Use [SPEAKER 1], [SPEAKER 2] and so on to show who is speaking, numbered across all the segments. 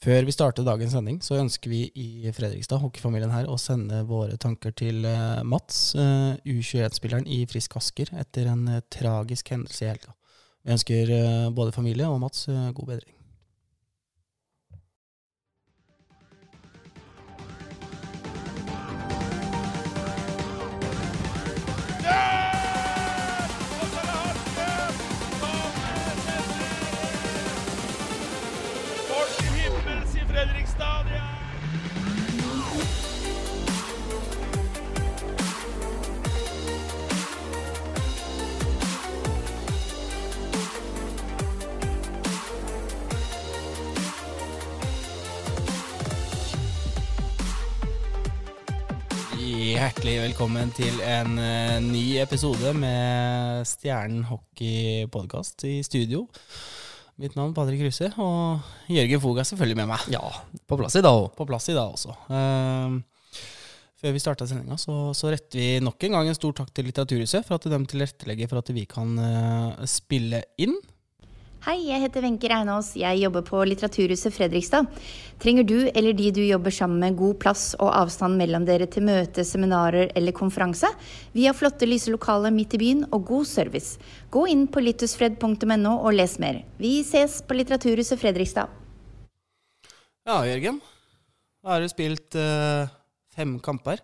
[SPEAKER 1] Før vi starter dagens sending, så ønsker vi i Fredrikstad, hockeyfamilien her, å sende våre tanker til eh, Mats, eh, U21-spilleren i Frisk Asker, etter en eh, tragisk hendelse i helga. Vi ønsker både familie og Mats god bedring. Hjertelig velkommen til en uh, ny episode med Stjernen hockey podkast i studio. Mitt navn er Patrick Kruse, og Jørgen Fog er selvfølgelig med meg.
[SPEAKER 2] Ja, på plass i dag òg.
[SPEAKER 1] På plass i dag også. Uh, før vi starta sendinga, så, så, retter vi nok en gang en stor takk til Litteraturhuset for at de tilrettelegger for at vi kan uh, spille inn.
[SPEAKER 3] Hei, jeg heter Wenche Reinås. Jeg jobber på Litteraturhuset Fredrikstad. Trenger du eller de du jobber sammen med god plass og avstand mellom dere til møte, seminarer eller konferanse? Vi har flotte lyse lokaler midt i byen og god service. Gå inn på littusfred.no og les mer. Vi ses på Litteraturhuset Fredrikstad.
[SPEAKER 1] Ja, Jørgen. Da har du spilt eh, fem kamper.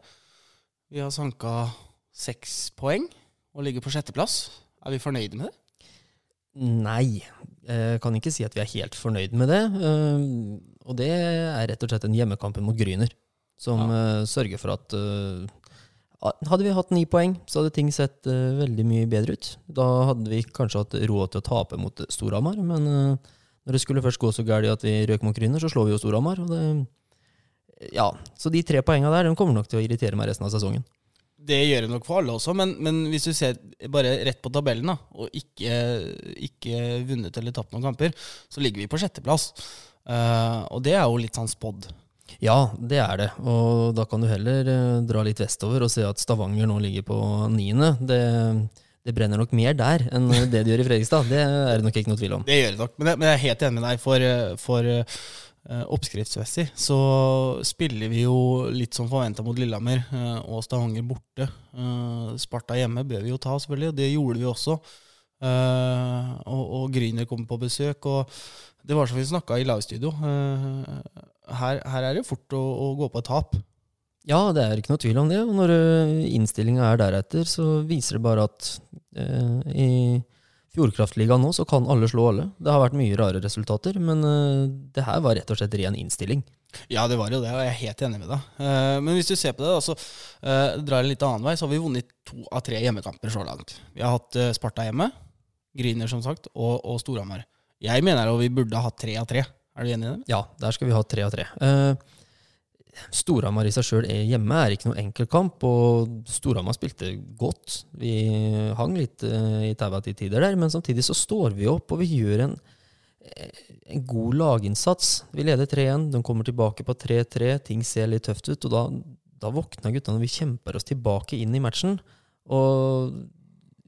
[SPEAKER 1] Vi har sanka seks poeng og ligger på sjetteplass. Er vi fornøyde med det?
[SPEAKER 2] Nei, jeg kan ikke si at vi er helt fornøyd med det. Eh, og det er rett og slett en hjemmekamp mot Gryner, som ja. Eh, sørger for at eh, hadde vi hatt ni poeng, så hadde ting sett veldig mye bedre ut. Da hadde vi kanskje hatt råd til å tape mot Storhamar, men når det skulle først gå så galt at vi røk mot Gryner, så slår vi jo Storhamar. ja, så de tre poengene der de kommer nok til å irritere meg resten av sesongen
[SPEAKER 1] det gjør det nok for alle også, men, men, hvis du ser bare rett på tabellen da, og ikke, ikke vunnet eller tapt noen kamper, så ligger vi på sjetteplass. Uh, og det er jo litt sånn spådd.
[SPEAKER 2] Ja, det er det. Og da kan du heller uh, dra litt vestover og se at Stavanger nå ligger på niende. Det, det, brenner nok mer der enn det det gjør i Fredrikstad. Det er det nok ikke noe tvil om.
[SPEAKER 1] Det gjør det nok, men jeg, men jeg er helt enig med deg. For, for Eh, oppskriftsmessig så spiller vi jo litt som forventa mot Lillehammer eh, og Stavanger borte. Eh, Sparta hjemme bør vi jo ta, selvfølgelig, og det gjorde vi også. Og, og Gryner kommer på besøk. og Det var som vi snakka i livestudio. Her, her er det fort å, å, gå på et tap.
[SPEAKER 2] Ja, det er ikke noe tvil om det. Og når innstillinga er deretter, så viser det bare at eh, i Fjordkraftligaen nå så kan alle slå alle. Det har vært mye rare resultater, men uh, det her var rett og slett ren innstilling.
[SPEAKER 1] Ja, det var jo det, og jeg er helt enig med deg. Uh, men hvis du ser på det, altså, uh, drar det litt annen vei, så har vi vunnet to av tre hjemmekamper så langt. Vi har hatt Sparta hjemme, Griner som sagt, og, og Storhamar. Jeg mener jo vi burde ha hatt tre av tre. Er du enig i det?
[SPEAKER 2] Ja, der skal vi ha tre av tre. Uh, Storhamar i seg sjøl hjemme er ikke noen enkel kamp, og Storhamar spilte godt. Vi hang litt uh, i taua til tider der, men samtidig så står vi opp, og vi gjør en, en god laginnsats. Vi leder 3-1, de kommer tilbake på 3-3, ting ser litt tøft ut, og da, da våkna gutta når vi kjemper oss tilbake inn i matchen. Og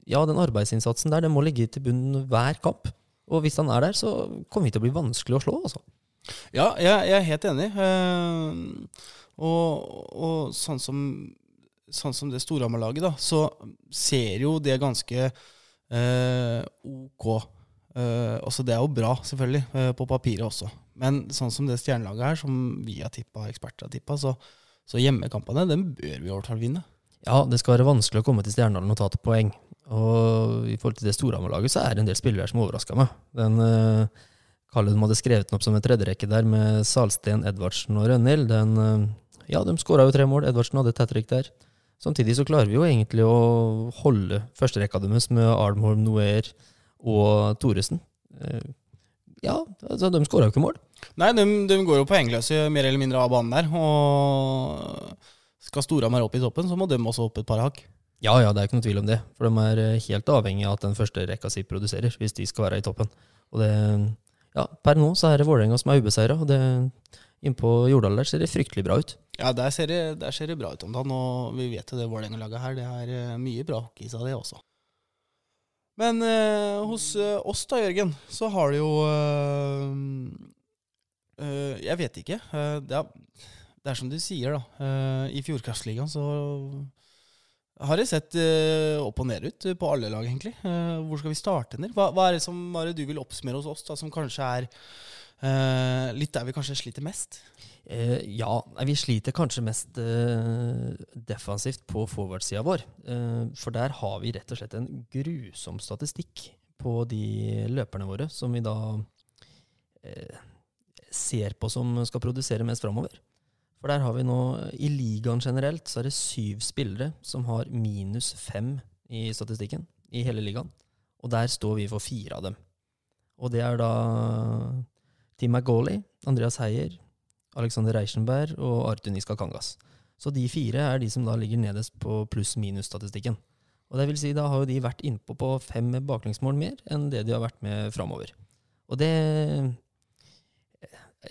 [SPEAKER 2] ja, den arbeidsinnsatsen der, den må ligge til bunn hver kamp. Og hvis han er der, så kommer vi til å bli vanskelig å slå, altså.
[SPEAKER 1] Ja, jeg, jeg er helt enig. Uh, og, og, sånn som, sånn som det Storhamar-laget, da, så ser jo det ganske uh, ok. Uh, også det er jo bra, selvfølgelig, på papiret også. Men sånn som det stjernelaget her, som vi har tippa, eksperter har tippa, så, så hjemmekampene den bør vi i vinne.
[SPEAKER 2] Ja, det skal være vanskelig å komme til Stjerndalen og ta til poeng. Og i forhold til det Storhamar-laget, så er det en del spillere som overrasker meg. Den uh, Kalle de hadde skrevet den opp som en tredjerekke der, med Salsten, Edvardsen og Rønhild. Den, eh, ja, de skåra jo tre mål. Edvardsen hadde et hat der. Samtidig så klarer vi jo egentlig å holde førsterekka deres med Armholm, Noer og Thoresen. Eh, ja, altså, de skåra jo ikke mål.
[SPEAKER 1] Nei, de, de, går jo poengløse mer eller mindre av banen der. Og skal Storhamar opp i toppen, så må de også opp et par hakk.
[SPEAKER 2] Ja, ja, det er ikke noe tvil om det. For de er eh, helt avhengig av at den første rekka si produserer, hvis de skal være i toppen. Og det ja, per nå så er det Vålerenga som er ubeseira. Innpå Jordal der ser det fryktelig bra ut.
[SPEAKER 1] Ja, der ser det, der ser det bra ut om dagen. Og vi vet jo det Vålerenga-laget her, det er eh, mye bra hockey av det også. Men eh, hos eh, oss da, Jørgen, så har det jo eh, eh, jeg vet ikke. Det, er, det er som du sier, da. I Fjordkraftligaen så har det sett uh, opp og ned ut på alle lag, egentlig. Uh, hvor skal vi starte ned? Hva, hva er det som hva er det du vil oppsummere hos oss, da, som kanskje er eh, litt der vi kanskje sliter mest?
[SPEAKER 2] Ja, vi sliter kanskje mest defensivt på forward-sida vår. For der har vi rett og slett en grusom statistikk på de løperne våre, som vi da ser på som skal produsere mest framover. For der har vi nå, i ligaen generelt, så er det syv spillere som har minus fem i statistikken i hele ligaen. Og der står vi for fire av dem. Og det er da Tim McGauley, Andreas Heier, Alexander Reichenberg og Arthur Niska Kangas. Så de fire er de som da ligger nederst på pluss-minus-statistikken. Og det vil si, da har jo de vært innpå på fem baklengsmål mer enn det de har vært med framover. Og det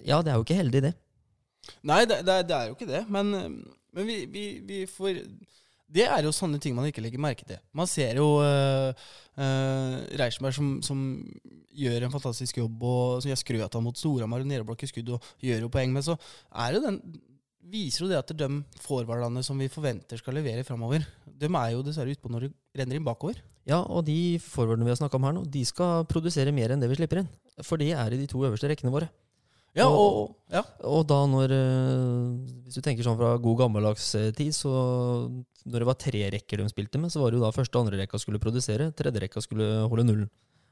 [SPEAKER 2] Ja, det er jo ikke heldig, det.
[SPEAKER 1] Nei, det, det, det er jo ikke det. Men, men vi, vi, vi får Det er jo sånne ting man ikke legger merke til. Man ser jo uh, Reichenberg som, som gjør en fantastisk jobb, og som jeg skrøt av mot Storhamar og nedeblokke skudd og gjør jo poeng, men så er jo den viser jo det at de forwardene som vi forventer skal levere framover, de er jo dessverre utpå når det renner inn bakover.
[SPEAKER 2] Ja, og de forwardene vi har snakka om her nå, de skal produsere mer enn det vi slipper inn. For de er i de to øverste rekkene våre.
[SPEAKER 1] Ja,
[SPEAKER 2] Og-
[SPEAKER 1] og, ja.
[SPEAKER 2] Og da når eh, Hvis du tenker sånn fra god gammeldags eh, tid, så når det var tre rekker de spilte med, så var det jo da første og andre rekka skulle produsere, tredje rekka skulle holde nullen.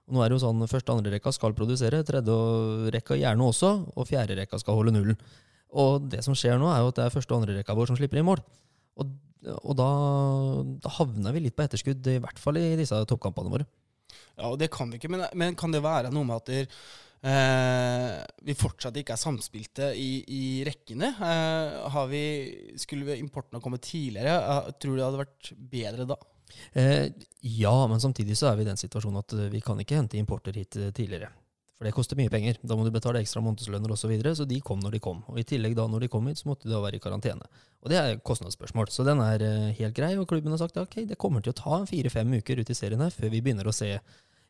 [SPEAKER 2] Og nå er det jo sånn første og andre rekka skal produsere, tredje rekka gjerne også, og fjerde rekka skal holde nullen. Og det som skjer nå, er jo at det er første og andre rekka vår som slipper inn mål. Og, og da, da havner vi litt på etterskudd, i hvert fall i disse toppkampene våre.
[SPEAKER 1] Ja, og det kan vi ikke. Men, men kan det være noe med at der, eh, vi fortsatt ikke er samspilte i, i rekkene? Eh, vi, skulle importen ha kommet tidligere? Eh, tror du det hadde vært bedre da?
[SPEAKER 2] Eh, ja, men samtidig så er vi i den situasjonen at eh, vi kan ikke hente importer hit eh, tidligere. For det koster mye penger. Da må du betale ekstra månedslønner osv. Så, videre, så de kom når de kom. Og i tillegg da når de kom hit, så måtte de da være i karantene. Og det er kostnadsspørsmål. Så den er helt grei, og klubben har sagt ok, det kommer til å ta fire-fem uker ut i serien her før vi begynner å se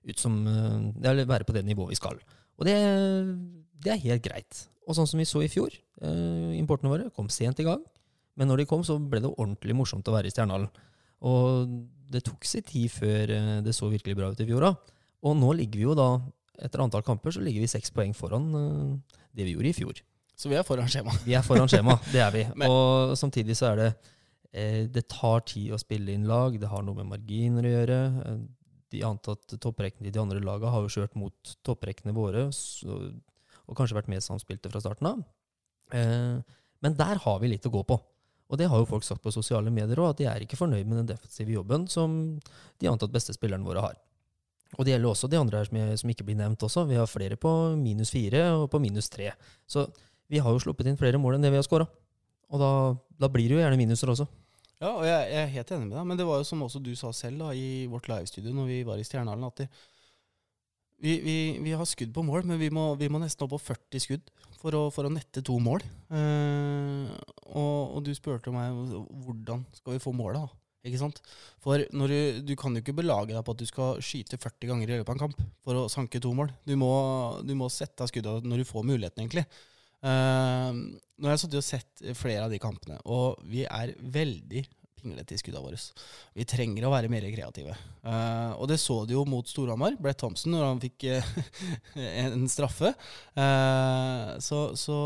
[SPEAKER 2] ut som Eller være på det nivået vi skal. Og det, det er helt greit. Og sånn som vi så i fjor, eh, importene våre kom sent i gang. Men når de kom, så ble det ordentlig morsomt å være i Stjernehallen. Og det tok sin tid før eh, det så virkelig bra ut i fjor. da. Og nå ligger vi jo da, etter antall kamper, så ligger vi seks poeng foran eh, det vi gjorde i fjor.
[SPEAKER 1] Så vi er foran skjema.
[SPEAKER 2] Vi er foran skjema, det er vi.
[SPEAKER 1] Men-
[SPEAKER 2] Og samtidig så er det eh, Det tar tid å spille inn lag, det har noe med marginer å gjøre. De antatt topprekkene i de andre lagene har jo kjørt mot topprekkene våre, så, og kanskje vært mer samspilte fra starten av. Eh, Men der har vi litt å gå på. Og det har jo folk sagt på sosiale medier òg, at de er ikke fornøyd med den defensive jobben som de antatt beste spillerne våre har. Og det gjelder også de andre her som, jeg, som ikke blir nevnt også. Vi har flere på minus fire og på minus tre. Så vi har jo sluppet inn flere mål enn det vi har skåra. Og da, da blir det jo gjerne minuser også.
[SPEAKER 1] Ja, og jeg, jeg er helt enig med deg, men det var jo som også du sa selv da, i vårt livestudio når vi var i Stjernehallen, at vi, vi, vi har skudd på mål, men vi må, vi må nesten opp på 40 skudd for å, for å nette to mål. Eh, og, og du spurte meg hvordan skal vi få målet, da? Ikke sant? For du, du kan jo ikke belage deg på at du skal skyte 40 ganger i løpet av en kamp for å sanke to mål. Du må, du må sette av skuddet når du får muligheten, egentlig. Eh, nå har jeg sittet og sett flere av de kampene, og vi er veldig pinglete i skuddene våre. Vi trenger å være mer kreative. Uh, og det så du jo mot Storhamar, Brett Thompson, når han fikk uh, en straffe. Eh, så, så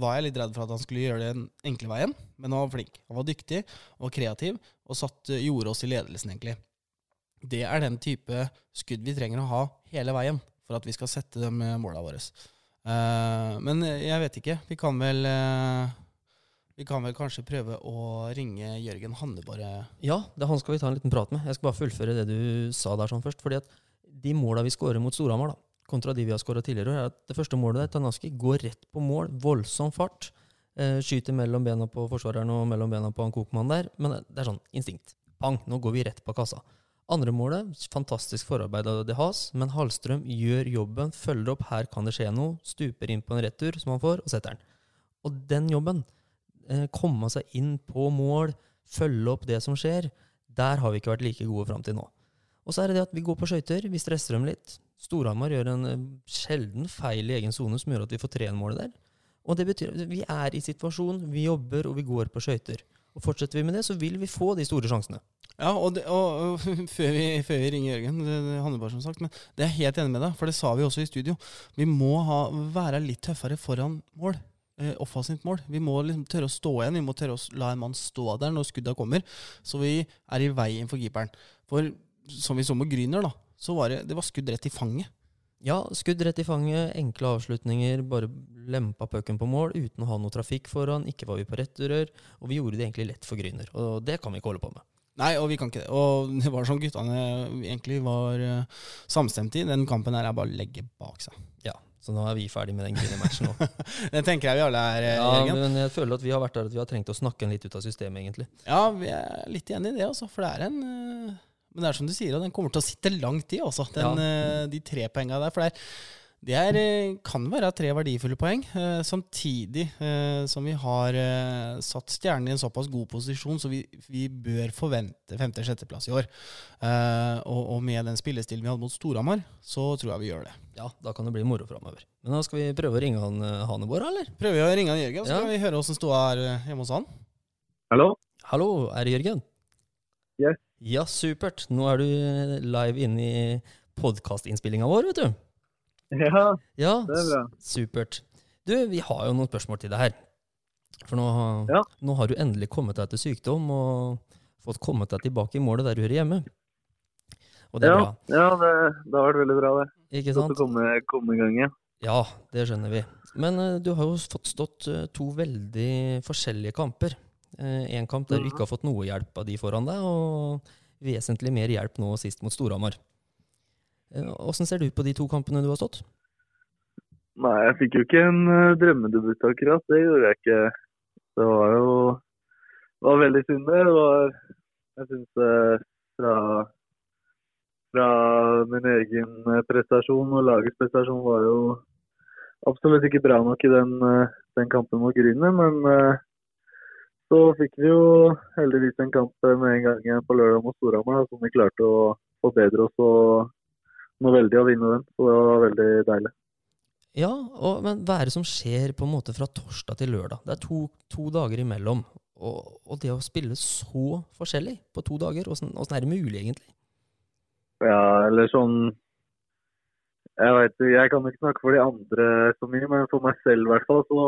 [SPEAKER 1] var jeg litt redd for at han skulle gjøre den enkle veien, men han var flink. Han var dyktig og kreativ, og satt, gjorde oss i ledelsen, egentlig. Det er den type skudd vi trenger å ha hele veien for at vi skal sette de måla våre. Eh, men jeg vet ikke. Vi kan vel uh, Vi kan vel kanskje prøve å ringe Jørgen Hanne, bare.
[SPEAKER 2] Ja, det han skal vi ta en liten prat med. Jeg skal bare fullføre det du sa der sånn først. fordi at de måla vi skårer mot Storhamar, kontra de vi har skåra tidligere, er at det første målet der, Tanaski, går rett på mål, voldsom fart. Uh, skyter mellom bena på forsvareren og mellom bena på han Kokmann der. Men det er sånn instinkt. Pang, nå går vi rett på kassa. Andre målet, fantastisk forarbeid av De Haas, men Hallstrøm gjør jobben, følger opp, her kan det skje noe, stuper inn på en retur som han får, og setter den. Og den jobben, eh, komme seg inn på mål, følge opp det som skjer, der har vi ikke vært like gode fram til nå. Og så er det det at vi går på skøyter, vi stresser dem litt. Storhamar gjør en eh, sjelden feil i egen sone som gjør at vi får 3-1-målet der. Og det betyr at vi er i situasjonen, vi jobber og vi går på skøyter. Og fortsetter vi med det, så vil vi få de store sjansene.
[SPEAKER 1] Ja, og, det, og, og før, vi, før, vi, ringer Jørgen, det, det handler bare som sagt, men det er jeg helt enig med deg, for det sa vi også i studio. Vi må ha, være litt tøffere foran mål. Eh, offensivt mål. Vi må liksom tørre å stå igjen. Vi må tørre å la en mann stå der når skudda kommer, så vi er i veien for keeperen. For som vi så med Gryner, da, så var det, det var skudd rett i fanget.
[SPEAKER 2] Ja, skudd rett i fanget, enkle avslutninger, bare lempa pucken på mål uten å ha noe trafikk foran. Ikke var vi på returrør, og vi gjorde det egentlig lett for Gryner. Og det kan vi ikke holde på med.
[SPEAKER 1] Nei, og vi kan ikke det. Og det var sånn guttene egentlig var uh, samstemte i. Den kampen her er bare å legge bak seg.
[SPEAKER 2] Ja, så nå er vi ferdig med den Gryner-matchen òg.
[SPEAKER 1] det tenker jeg vi alle er,
[SPEAKER 2] ja, Jørgen. Men jeg føler at vi har vært der at vi har trengt å snakke en litt ut av systemet, egentlig.
[SPEAKER 1] Ja, vi er litt enig i det, altså. For det er en uh men det er som du sier, den kommer til å sitte langt i, altså. den, ja. Eh, de tre poengene der. For det, er, det er, eh, kan være tre verdifulle poeng, eh, samtidig som vi har satt stjernen i en såpass god posisjon, så vi, vi bør forvente femte-sjetteplass i år. Eh, og, og, med den spillestilen vi hadde mot Storhamar, så tror jeg vi gjør det.
[SPEAKER 2] Ja, da kan det bli moro framover. Men da skal vi prøve å ringe han Hanebor, eller?
[SPEAKER 1] Prøver vi å ringe han Jørgen, så ja. skal vi høre åssen ståa er hjemme hos han.
[SPEAKER 4] Hallo?
[SPEAKER 2] Hallo, er det Jørgen?
[SPEAKER 4] Yes.
[SPEAKER 2] Ja, supert. Nå er du live inne i podkastinnspillinga vår, vet du.
[SPEAKER 4] Ja,
[SPEAKER 2] ja,
[SPEAKER 4] det er bra.
[SPEAKER 2] Supert. Du, vi har jo noen spørsmål til deg her. For nå,
[SPEAKER 4] ja.
[SPEAKER 2] nå har du endelig kommet deg til sykdom og fått kommet deg tilbake i målet der du hører hjemme.
[SPEAKER 4] Og det er ja, bra. Ja, det, det, har vært veldig bra, det.
[SPEAKER 2] Ikke sant?
[SPEAKER 4] Å komme, komme i gang igjen.
[SPEAKER 2] Ja, det skjønner vi. Men uh, du har jo fått stått uh, to veldig forskjellige kamper. Én eh, kamp der du ikke har fått noe hjelp av de foran deg, og vesentlig mer hjelp nå sist mot Storhamar. Åssen eh, ser du på de to kampene du har stått?
[SPEAKER 4] Nei, jeg fikk jo ikke en uh, drømmedebut akkurat. Det gjorde jeg ikke. Det var jo det var veldig synd, det. var Jeg syns fra, fra min egen prestasjon og lagets prestasjon var jo absolutt ikke bra nok i den, den kampen mot Grüner, men så fikk vi jo heldigvis en kamp med en gang igjen på lørdag mot Storhamar som vi klarte å forbedre oss og nå veldig å vinne den. Så det var veldig deilig.
[SPEAKER 2] Ja, og, men hva er det som skjer på en måte fra torsdag til lørdag? Det er to, to dager imellom. Og, og, det å spille så forskjellig på to dager, åssen er det mulig egentlig?
[SPEAKER 4] Ja, eller sånn Jeg vet jeg kan ikke snakke for de andre så mye, men for meg selv i hvert fall så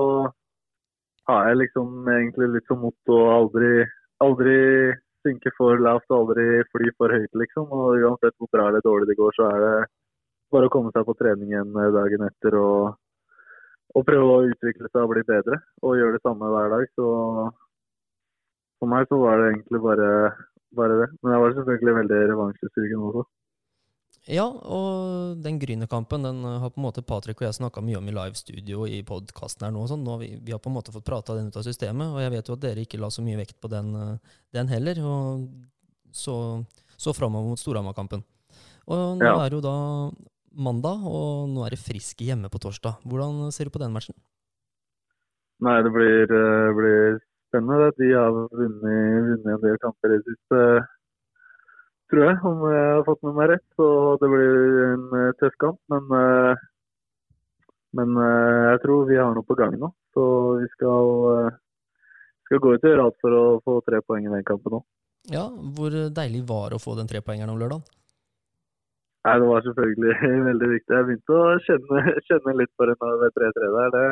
[SPEAKER 4] har jeg liksom egentlig litt som motto aldri, aldri synke for lavt og aldri fly for høyt, liksom. Og uansett hvor bra eller dårlig det går, så er det bare å komme seg på trening igjen dagen etter og, og prøve å utvikle seg og bli bedre. Og gjøre det samme hver dag. Så for meg så var det egentlig bare, bare det. Men jeg var selvfølgelig veldig revansjesugen også.
[SPEAKER 2] Ja, og den Grünerkampen den har på en måte Patrick og jeg snakka mye om i livestudio i podkasten her nå. Sånn. nå vi, vi, har på en måte fått prata den ut av systemet, og jeg vet jo at dere ikke la så mye vekt på den, eh, den heller. Og så, så framover mot Storhamar-kampen. Og nå ja. er det jo da mandag, og nå er det Frisk hjemme på torsdag. Hvordan ser du på den matchen?
[SPEAKER 4] Nei, det blir, eh, blir spennende. De har vunnet, vunnet en del kamper i det siste tror jeg, om jeg har fått med meg rett. Så det blir en uh, tøff kamp. Men, uh, men uh, jeg tror vi har noe på gang nå. Så vi skal, skal gå ut gjøre alt for å få tre poeng i den kampen nå.
[SPEAKER 2] Ja, Hvor deilig var det å få den trepoengeren om lørdagen?
[SPEAKER 4] Nei, Det var selvfølgelig veldig viktig. Jeg begynte å kjenne, kjenne litt på det ved 3-3 der. Det,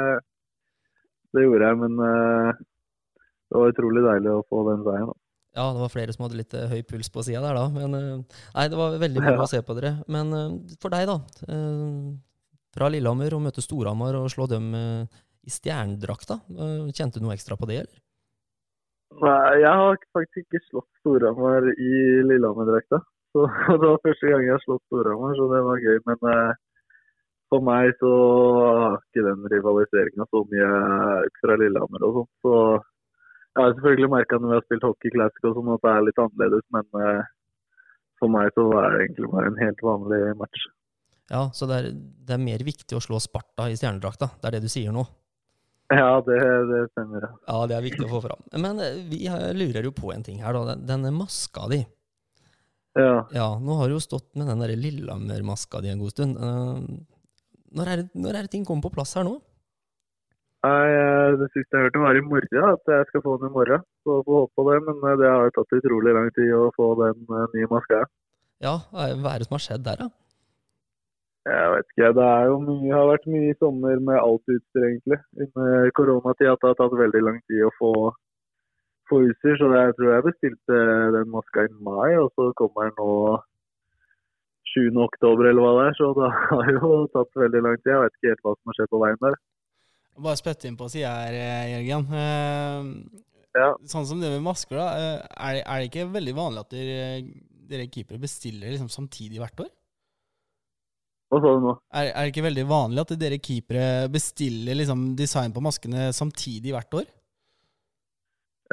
[SPEAKER 4] det, gjorde jeg, men det var utrolig deilig å få den seieren.
[SPEAKER 2] Ja, det var flere som hadde litt uh, høy puls på sida der, da. Men uh, nei, det var veldig moro å se på dere. Men uh, for deg, da. fra Lillehammer og møte Storhamar og slå dem i stjernedrakta. kjente du noe ekstra på det, eller?
[SPEAKER 4] Nei, jeg har faktisk ikke slått Storhamar i Lillehammer-drakta. Så det var første gang jeg har slått Storhamar, så det var gøy. Men for meg så har ikke den rivaliseringa så mye fra Lillehammer og sånt. Så jeg har selvfølgelig merka når vi har spilt hockey classic og sånn at det er litt annerledes, men uh, for meg så var det egentlig bare en helt vanlig match.
[SPEAKER 2] Ja, Så det er, det er mer viktig å slå Sparta i stjernedrakta? Det er det du sier nå?
[SPEAKER 4] Ja, det, det stemmer. Ja.
[SPEAKER 2] det er viktig å få fram. Men eh, vi lurer jo på en ting her, da. Denne maska di.
[SPEAKER 4] Ja.
[SPEAKER 2] ja. Nå har du jo stått med den Lillehammer-maska di en god stund. Uh, når, er det, når er det ting kommer på plass her nå?
[SPEAKER 4] Nei, Det siste jeg hørte var i morgen, at jeg skal få den i morgen. Så får håpe på det, men eh, det har jo tatt utrolig lang tid å få den eh, nye maska.
[SPEAKER 2] Ja, hva er det som har skjedd der, da?
[SPEAKER 4] Jeg vet ikke, det er jo mye, har vært mye sommer med alt utstyr, egentlig. Under koronatida det har tatt veldig lang tid å få, få utstyr, så jeg tror jeg bestilte den maska i mai, og så kommer den nå 7. oktober eller hva det er, så det har jo tatt veldig lang tid. Jeg vet ikke helt hva som har skjedd på veien der.
[SPEAKER 1] Bare spytte inn på sida her, eh, Jørgen. Eh,
[SPEAKER 4] Ja.
[SPEAKER 1] Sånn som det med masker, da. Er Er, er det ikke veldig vanlig at dere, dere keepere bestiller liksom samtidig hvert år?
[SPEAKER 4] Hva sa du nå?
[SPEAKER 1] Er, er det ikke veldig vanlig at dere keepere bestiller liksom design på maskene samtidig hvert år?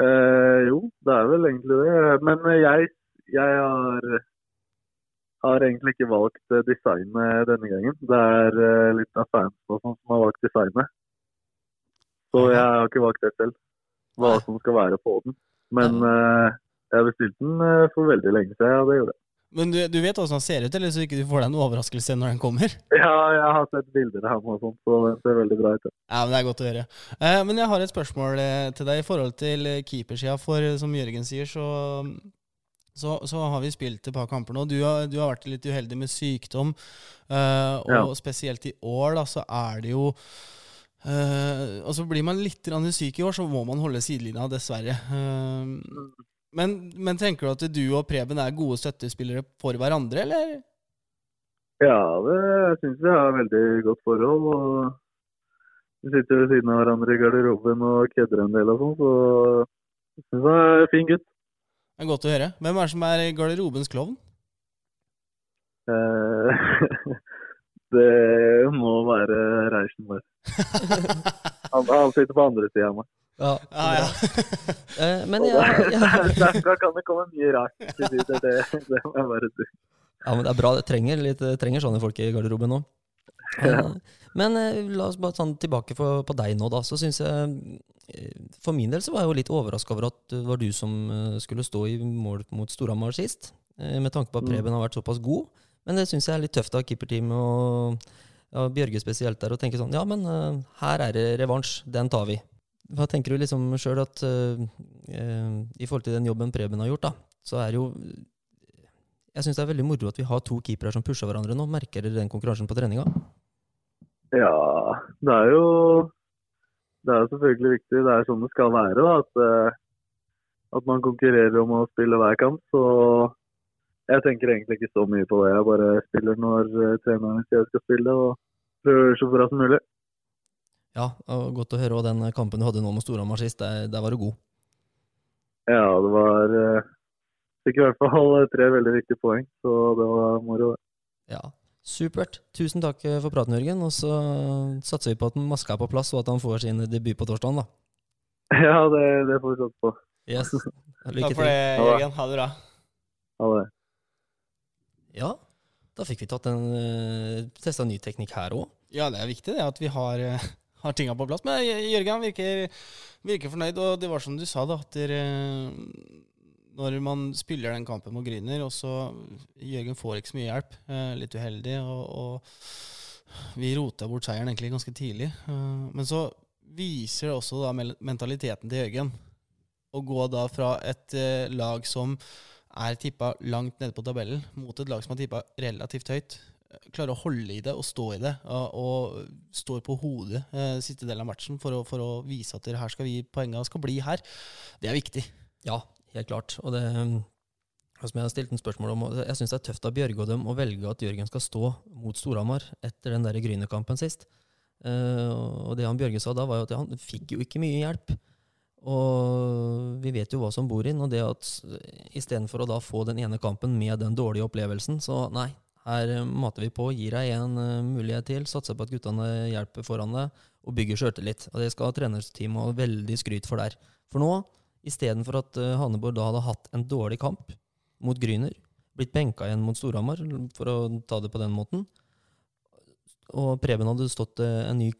[SPEAKER 4] Eh, jo, det er vel egentlig det. Men eh, jeg, jeg har, har egentlig ikke valgt eh, designet denne gangen. Det er eh, litt av fansen sånn som har valgt designet. Så jeg har ikke valgt det selv, hva som skal være på den. Men uh, jeg bestilte den eh, for veldig lenge siden, ja, det gjorde jeg.
[SPEAKER 1] Men du, du vet åssen den ser ut, eller så ikke du får deg en overraskelse når den kommer?
[SPEAKER 4] Ja, jeg har sett bilder av den og sånt, så det ser veldig bra ut. ja.
[SPEAKER 1] Ja, men Det er godt å høre. Eh, men jeg har et spørsmål eh, til deg i forhold til keepersida. For som Jørgen sier, så, så, så har vi spilt et par kamper nå. Du har, du har vært litt uheldig med sykdom. eh, og
[SPEAKER 4] Ja.
[SPEAKER 1] spesielt i år, da, så er det jo eh, Og så blir man litt syk i år, så må man holde sidelinja, dessverre. Eh, men, men tenker du at du og Preben er gode støttespillere for hverandre, eller?
[SPEAKER 4] Ja, det syns jeg har veldig godt forhold. og Vi sitter ved siden av hverandre i garderoben og kødder en del og sånn, så jeg syns han er en fin gutt.
[SPEAKER 1] Det er godt å høre. Hvem er det som er garderobens klovn?
[SPEAKER 4] Eh, det må være Reichenberg. Han, han sitter på andre sida av meg.
[SPEAKER 2] Ja,
[SPEAKER 1] Ja, ja.
[SPEAKER 2] Eh, men jeg, jeg,
[SPEAKER 4] Derfra kan det komme mye rart. Det, det, det må jeg bare si.
[SPEAKER 2] Ja, men det er bra. Det trenger, litt, det trenger sånne folk i garderoben nå.
[SPEAKER 4] Ja.
[SPEAKER 2] Men eh, la oss bare ta tilbake på, på deg nå, da. Så syns jeg eh, For min del så var jeg jo litt overraska over at det var du som eh, skulle stå i mål mot Storhamar sist. eh, Med tanke på at
[SPEAKER 4] Mm.
[SPEAKER 2] Preben har vært såpass god. Men det syns jeg er litt tøft av keeperteamet og Bjørge spesielt der, å tenke sånn Ja, men eh, her er det revansj. Den tar vi. Hva tenker du liksom sjøl at eh, eh, I forhold til den jobben Preben har gjort, da, så er jo Jeg syns det er veldig moro at vi har to keepere som pusher hverandre nå. Merker dere den konkurransen på treninga?
[SPEAKER 4] Ja, det er jo Det er selvfølgelig viktig. Det er sånn det skal være. da, At, at man konkurrerer om å spille hver kamp. Så jeg tenker egentlig ikke så mye på det. Jeg bare spiller når eh, treneren sier jeg skal spille, og prøver så bra som mulig.
[SPEAKER 2] Ja, og godt å høre. Og den kampen du hadde nå med Storhamar sist, der, der var du god.
[SPEAKER 4] Ja, det var eh, Fikk i hvert fall tre veldig viktige poeng, så det var moro. det.
[SPEAKER 2] Ja, Supert. Tusen takk for praten, Jørgen. Og så satser vi på at maska er på plass, og at han får sin debut på torsdag. da.
[SPEAKER 4] Ja, det, det får vi satse på.
[SPEAKER 2] Yes. Lykke til.
[SPEAKER 1] Takk
[SPEAKER 4] for det.
[SPEAKER 1] Jørgen. Ha det bra.
[SPEAKER 4] Ha det.
[SPEAKER 2] Ja, da fikk vi tatt en uh, testa ny teknikk her òg.
[SPEAKER 1] Ja, det er viktig det at vi har, eh, har tinga på plass. Men eh, Jørgen virker, virker fornøyd, og det var som du sa, da, at dere, når man spiller den kampen mot Gryner, og så Jørgen får ikke så mye hjelp, eh, litt uheldig, og, og vi rota bort seieren egentlig ganske tidlig. Eh, men så viser det også da mentaliteten til Jørgen. Å gå da fra et eh, lag som er tippa langt nede på tabellen, mot et lag som er tippa relativt høyt klarer å holde i det og stå i det, og, og står på hodet eh, siste del av matchen for å, for å vise at her skal vi poenga skal bli her, det er viktig.
[SPEAKER 2] Ja, helt klart. Og det som jeg har stilt en spørsmål om, og jeg syns det er tøft av Bjørge og dem å velge at Jørgen skal stå mot Storhamar etter den der Grynekampen sist. Eh, og det han Bjørge sa da, var jo at han fikk jo ikke mye hjelp. Og vi vet jo hva som bor inn, og det at istedenfor å da få den ene kampen med den dårlige opplevelsen, så nei, her eh, mater vi på, gir deg en eh, mulighet til, satser på at guttene hjelper foran deg, og bygger sjøltillit. Og det skal trenerteamet ha veldig skryt for der. For nå, istedenfor at Hanneborg da hadde hatt en dårlig kamp mot Gryner, blitt benka igjen mot Storhamar, for å ta det på den måten, og Preben hadde stått eh, en ny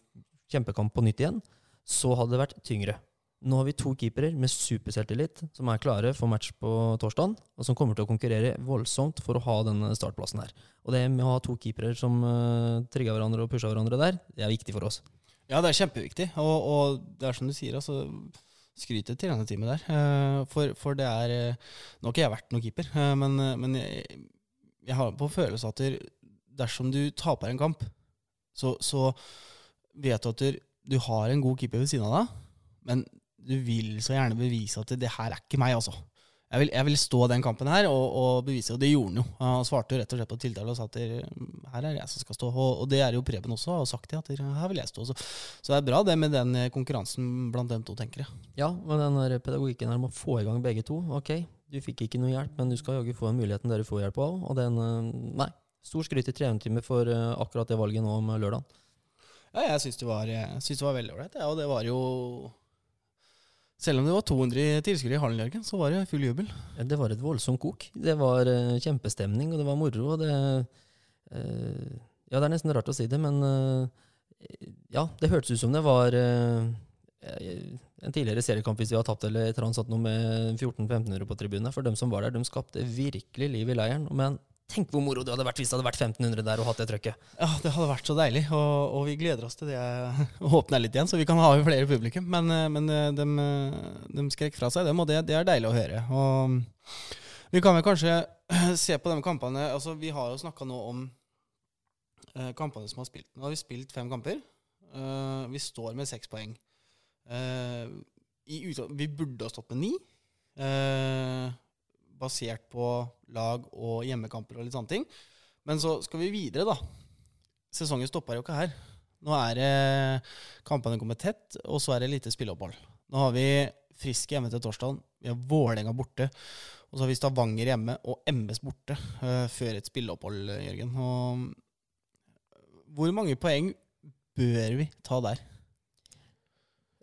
[SPEAKER 2] kjempekamp på nytt igjen, så hadde det vært tyngre. Nå har vi to keepere med superselvtillit som er klare for match på torsdag, og som kommer til å konkurrere voldsomt for å ha denne startplassen her. Og det med å ha to keepere som uh, trigger hverandre og pusher hverandre der, det er viktig for oss.
[SPEAKER 1] Ja, det er kjempeviktig. Og, og det er som du sier, altså til denne teamet der. Eh, For, for det er eh, Nå har ikke jeg vært noen keeper, men, men jeg, jeg har på følelse at dersom du taper en kamp, så, så vet du at du har en god keeper ved siden av deg, men du vil så gjerne bevise at det, her er ikke meg, altså. Jeg vil, jeg vil stå den kampen her og, og bevise, og det gjorde han jo. Han svarte jo rett og slett på tiltale og sa at her er jeg som skal stå. Og, og det er jo Preben også, og sagt det, at her vil jeg stå. Så, så det er bra det med den eh, konkurransen blant dem to, tenker jeg.
[SPEAKER 2] Ja, men den der pedagogikken her med å få i gang begge to. Ok, du fikk ikke noe hjelp, men du skal jaggu få muligheten der du får hjelp av. Og den eh, Nei. Stor skryt til trenerteamet for eh, akkurat det valget nå om lørdag.
[SPEAKER 1] Ja, jeg syns det, var- jeg synes det var veldig ålreit. Ja, og det var jo Selv om det var 200 tilskuere i hallen, Jørgen, så var det full jubel.
[SPEAKER 2] Ja, Det var et voldsomt kok. Det var uh, kjempestemning, og det var moro. Det, uh, ja, det er nesten rart å si det, men uh, ja, det hørtes ut som det var en tidligere seriekamp hvis vi har tapt eller et eller annet noe med 1400-1500 på tribunen. For dem som var der, de skapte virkelig liv i leiren. Men tenk hvor moro det hadde vært hvis det hadde vært 1500 der og hatt det trøkket.
[SPEAKER 1] Ja, det hadde vært så deilig, og, og vi gleder oss til det å åpne litt igjen, så vi kan ha flere publikum. Men, eh, men de, dem, eh, skrek fra seg dem, og det, det er deilig å høre. Og vi kan vel kanskje se på de kampene altså Vi har jo snakka nå om eh, kampene som har spilt. Nå har vi spilt fem kamper. Eh, vi står med seks poeng. Eh, vi burde ha stått med ni. Basert på lag og hjemmekamper og litt sånne ting. Men så skal vi videre, da. Sesongen stopper jo ikke her. Nå er det kampene kommer tett, og så er det lite spilleopphold. Nå har vi Frisk hjemme til torsdagen, Vi har Vålerenga borte. Og så har vi Stavanger hjemme og MS borte uh, før et spilleopphold, Jørgen. Og hvor mange poeng bør vi ta der?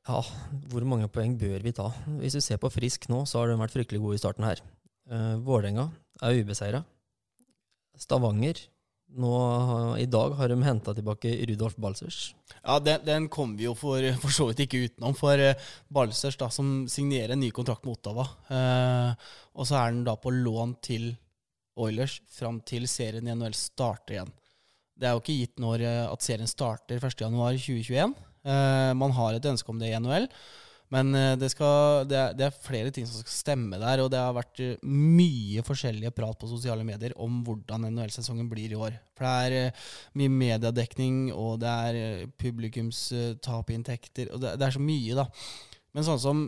[SPEAKER 2] Ja, hvor mange poeng bør vi ta? Hvis du ser på Frisk nå, så har de vært fryktelig gode i starten her. Uh, Vålerenga er ubeseira. Stavanger nå, I dag har de henta tilbake Rudolf Balsers.
[SPEAKER 1] Ja, den, den kom vi jo for, for så vidt ikke utenom. For eh, Balsers, da, som signerer en ny kontrakt med Ottawa. Uh, og så er den da på lån til Oilers fram til serien i NHL starter igjen. Det er jo ikke gitt når at serien starter 1.1.2021. Uh, man har et ønske om det i NHL. Men eh, det, skal, det, er, det er flere ting som skal stemme der, og det har vært eh, mye forskjellige prat på sosiale medier om hvordan NHL-sesongen blir i år. For det er eh, mye mediedekning, og det er eh, publikumstap i inntekter, og det, det er så mye, da. Men sånn som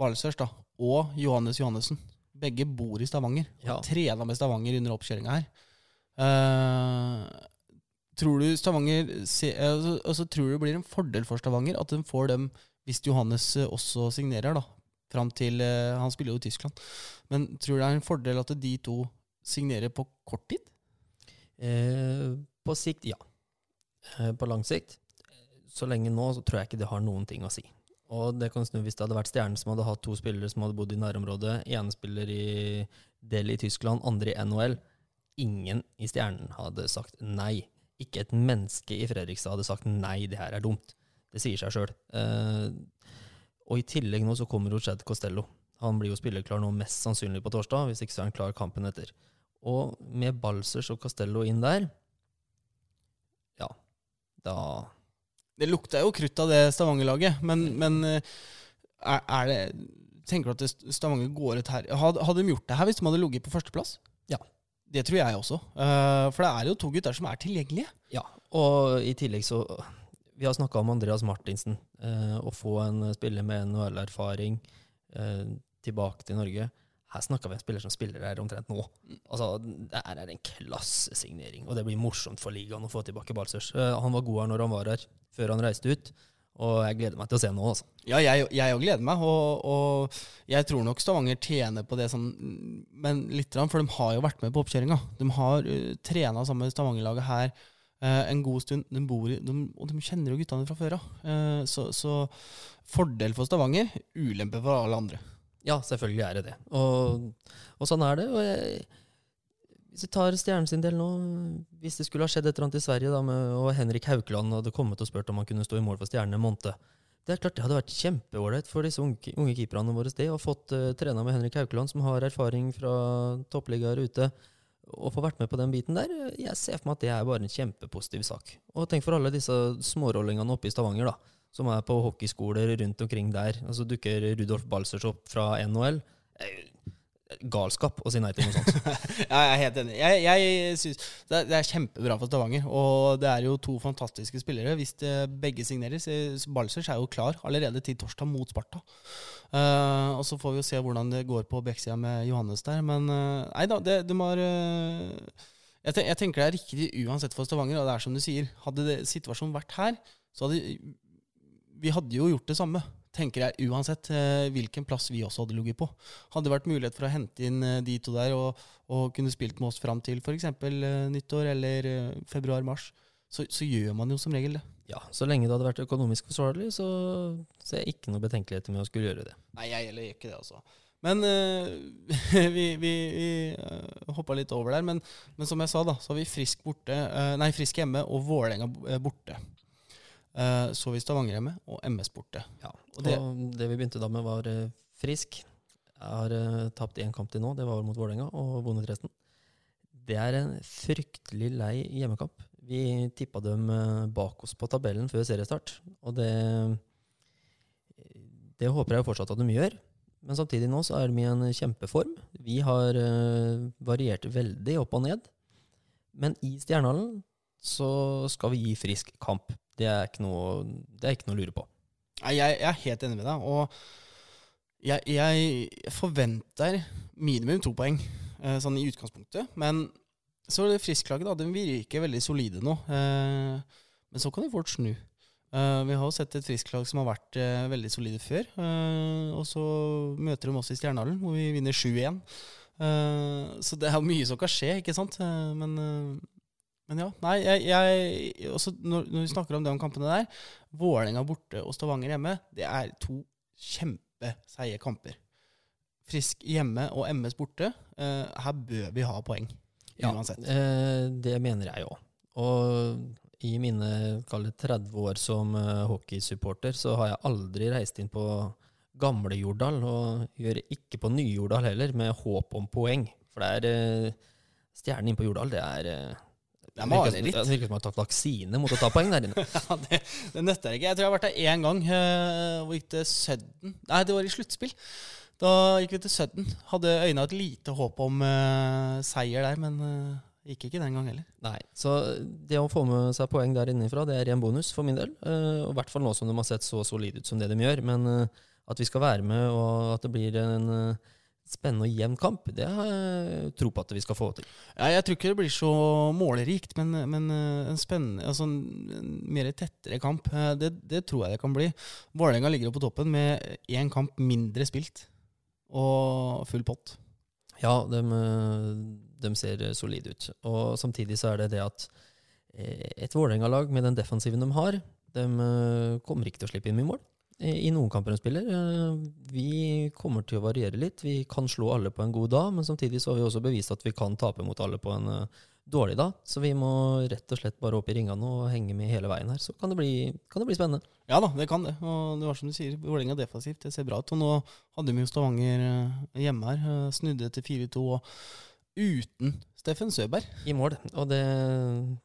[SPEAKER 1] Balsers da, og Johannes Johannessen, begge bor i Stavanger.
[SPEAKER 2] Ja.
[SPEAKER 1] Trena med Stavanger under oppkjøringa her. Uh, tror du Stavanger se, altså, altså, Tror du det blir en fordel for Stavanger at de får dem hvis Johannes eh, også signerer, da? Fram til eh, Han spiller jo i Tyskland. Men tror du det er en fordel at de to signerer på kort tid?
[SPEAKER 2] Eh, på sikt, ja. Eh, på lang sikt, så lenge nå, så tror jeg ikke det har noen ting å si. Og det kan snu hvis det hadde vært Stjernen som hadde hatt to spillere som hadde bodd i nærområdet. Ene spiller i Delhi i Tyskland, andre i NHL. Ingen i Stjernen hadde sagt nei. Ikke et menneske i Fredrikstad hadde sagt nei, det her er dumt. Det sier seg sjøl. Eh, og i tillegg nå så kommer jo Chad Costello. Han blir jo spillerklar nå mest sannsynlig på torsdag, hvis ikke så er han klar kampen etter. Og med Balsers og Costello inn der, ja, da
[SPEAKER 1] Det lukta jo krutt av det Stavanger-laget, men, men eh, er, er det Tenker du at Stavanger går ut her Hadde, hadde de gjort det her hvis de hadde ligget på førsteplass?
[SPEAKER 2] Ja.
[SPEAKER 1] Det tror jeg også. Eh, for det er jo to gutter som er tilgjengelige.
[SPEAKER 2] Ja, og i tillegg så Vi har snakka om Andreas Martinsen. Eh, å få en spiller med NHL-erfaring eh, tilbake til Norge. Her snakker vi en spiller som spiller her omtrent nå. Altså, Det her er en klassesignering, og det blir morsomt for ligaen å få tilbake Balsers. Eh, han var god her når han var her, før han reiste ut. Og jeg gleder meg til å se nå, altså.
[SPEAKER 1] Ja, jeg òg gleder meg, og, og jeg tror nok Stavanger tjener på det sånn Men litt, for de har jo vært med på oppkjøringa. De har uh, trena sammen med Stavanger-laget her eh, en god stund. De bor i, de, og de kjenner jo guttene fra før av. Eh, så, så fordel for Stavanger, ulempe for alle andre.
[SPEAKER 2] Ja, selvfølgelig er det det. Og, og sånn er det. Og jeg, hvis vi tar Stjernen sin del nå Hvis det skulle ha skjedd et eller annet i Sverige, da, med, og Henrik Haukeland hadde kommet og spurt om han kunne stå i mål for Stjernen en måned Det er klart det hadde vært kjempeålreit for disse unge, unge keeperne våre det, å fått uh, trena med Henrik Haukeland, som har erfaring fra toppligaer ute. Å få vært med på den biten der, jeg ser for meg at det er bare en kjempepositiv sak. Og tenk for alle disse smårollingene oppe i Stavanger, da, som er på hockeyskoler rundt omkring der. Og så dukker Rudolf Balsers opp fra NHL. Eh, Galskap å si nei til noe sånt.
[SPEAKER 1] Ja, jeg er helt enig. Jeg, jeg synes det, er, kjempebra for Stavanger. Og det er jo to fantastiske spillere. Hvis det, begge signeres eh, Balsers er jo klar allerede til torsdag mot Sparta. Uh, og så får vi jo se hvordan det går på backsida med Johannes der. Men uh, nei da, det, de har uh, jeg, jeg tenker det er riktig uansett for Stavanger. Og det er som du sier, hadde det, situasjonen vært her, så hadde vi hadde jo gjort det samme. Tenker jeg uansett eh, hvilken plass vi også hadde ligget på. Hadde det vært mulighet for å hente inn eh, de to der og, og kunne spilt med oss fram til f.eks. Eh, nyttår eller februar-mars, så, så gjør man jo som regel det.
[SPEAKER 2] Ja, Så lenge det hadde vært økonomisk forsvarlig, så ser jeg ikke noe betenkeligheter med å skulle gjøre det.
[SPEAKER 1] Nei, jeg heller gjør ikke det, altså. Men eh, vi, vi, vi uh, hoppa litt over der. Men, men som jeg sa, da, så har vi Frisk borte, eh, nei, Frisk hjemme og Vålerenga borte. Eh, så vi Stavanger hjemme og MS borte.
[SPEAKER 2] Ja,
[SPEAKER 1] Og
[SPEAKER 2] og
[SPEAKER 1] det-
[SPEAKER 2] det, vi begynte da med, var eh, frisk. Jeg har eh, tapt én kamp til nå, det var mot Vålerenga, og vunnet resten. Det er en fryktelig lei hjemmekamp. Vi tippa dem bak oss på tabellen før seriestart, og det Det håper jeg fortsatt at de gjør. Men samtidig nå så er de i en kjempeform. Vi har variert veldig opp og ned. Men i Stjernehallen så skal vi gi frisk kamp. Det er ikke noe, er ikke noe å lure på.
[SPEAKER 1] Nei, jeg, jeg er helt enig med deg. Og jeg, jeg forventer minimum to poeng, eh, sånn i utgangspunktet. Men så er det Frisklaget, da. De virker veldig solide nå. Eh, men så kan de fort snu. Eh, vi har jo sett et Frisklag som har vært eh, veldig solide før. og så møter de oss i Stjernehallen, hvor vi vinner 7-1. Eh, så det er mye som kan skje, ikke sant. Men, men ja. Nei, jeg, jeg også når, når vi snakker om de kampene der Vålerenga borte og Stavanger hjemme, det er to kjempeseige kamper. Frisk hjemme og MS borte. Eh, her bør vi ha poeng.
[SPEAKER 2] Ja,
[SPEAKER 1] Uansett.
[SPEAKER 2] eh, det mener jeg òg. Og i mine det 30 år som uh, hockeysupporter, så har jeg aldri reist inn på gamle Jordal, og gjør ikke på nye Jordal heller, med håp om poeng. For det er uh, Stjernen inne på Jordal, det er eh,
[SPEAKER 1] Det er
[SPEAKER 2] virker som- jeg har tatt vaksine mot å ta poeng der inne.
[SPEAKER 1] Ja, det, det nøtter ikke. Jeg tror jeg har vært der én gang. eh, Hvor gikk det Sudden? Nei, det var i sluttspill. Da gikk vi til Sudden. Hadde øyna et lite håp om uh, seier der, men uh, gikk ikke den gang heller.
[SPEAKER 2] Nei, så det å få med seg poeng der innenfra, det er ren bonus for min del. Uh, og I hvert fall nå som de har sett så solide ut som det de gjør. Men eh, at vi skal være med, og at det blir en eh, spennende og jevn kamp, det har jeg tro på at vi skal få til.
[SPEAKER 1] Ja, jeg tror ikke det blir så målerikt, men, men eh, en spennende, altså en, mer tettere kamp, eh, det, det tror jeg det kan bli. Vålerenga ligger jo på toppen med én kamp mindre spilt og full pott.
[SPEAKER 2] Ja, de, eh, de ser solide ut. Og samtidig så er det det at et Vålerenga-lag med den defensiven de har, de kommer ikke til å slippe inn mye mål. I noen kamper de spiller. Eh, Vi kommer til å variere litt. Vi kan slå alle på en god dag, men samtidig så har vi også bevist at vi kan tape mot alle på en eh, dårlig dag. Så vi må rett og slett bare opp i ringene og henge med hele veien her. Så kan det bli, kan det bli spennende.
[SPEAKER 1] Ja da, det kan det. Og det var som du sier, Vålerenga defensivt, det ser bra ut. Og nå hadde vi jo Stavanger eh, hjemme her, snudde til 4-2 og uten Steffen Søberg.
[SPEAKER 2] I mål. Og det,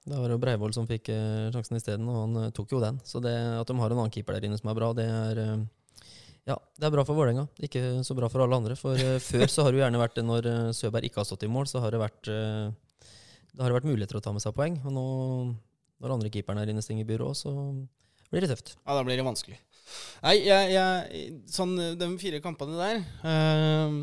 [SPEAKER 2] det var jo Breivoll som fikk eh, sjansen isteden, og han eh, tok jo den. Så det at de har en annen keeper der inne som er bra, det er eh, ja, det er bra for Vålerenga. Ikke så bra for alle andre. For eh, før så har det jo gjerne vært det når eh, Søberg ikke har stått i mål, så har det vært eh, det har vært muligheter å ta med seg poeng. Og nå, når andre keeperen er inne i byrået, så blir det tøft.
[SPEAKER 1] Ja, da blir det vanskelig. Nei, jeg, jeg, sånn de fire kampene der eh,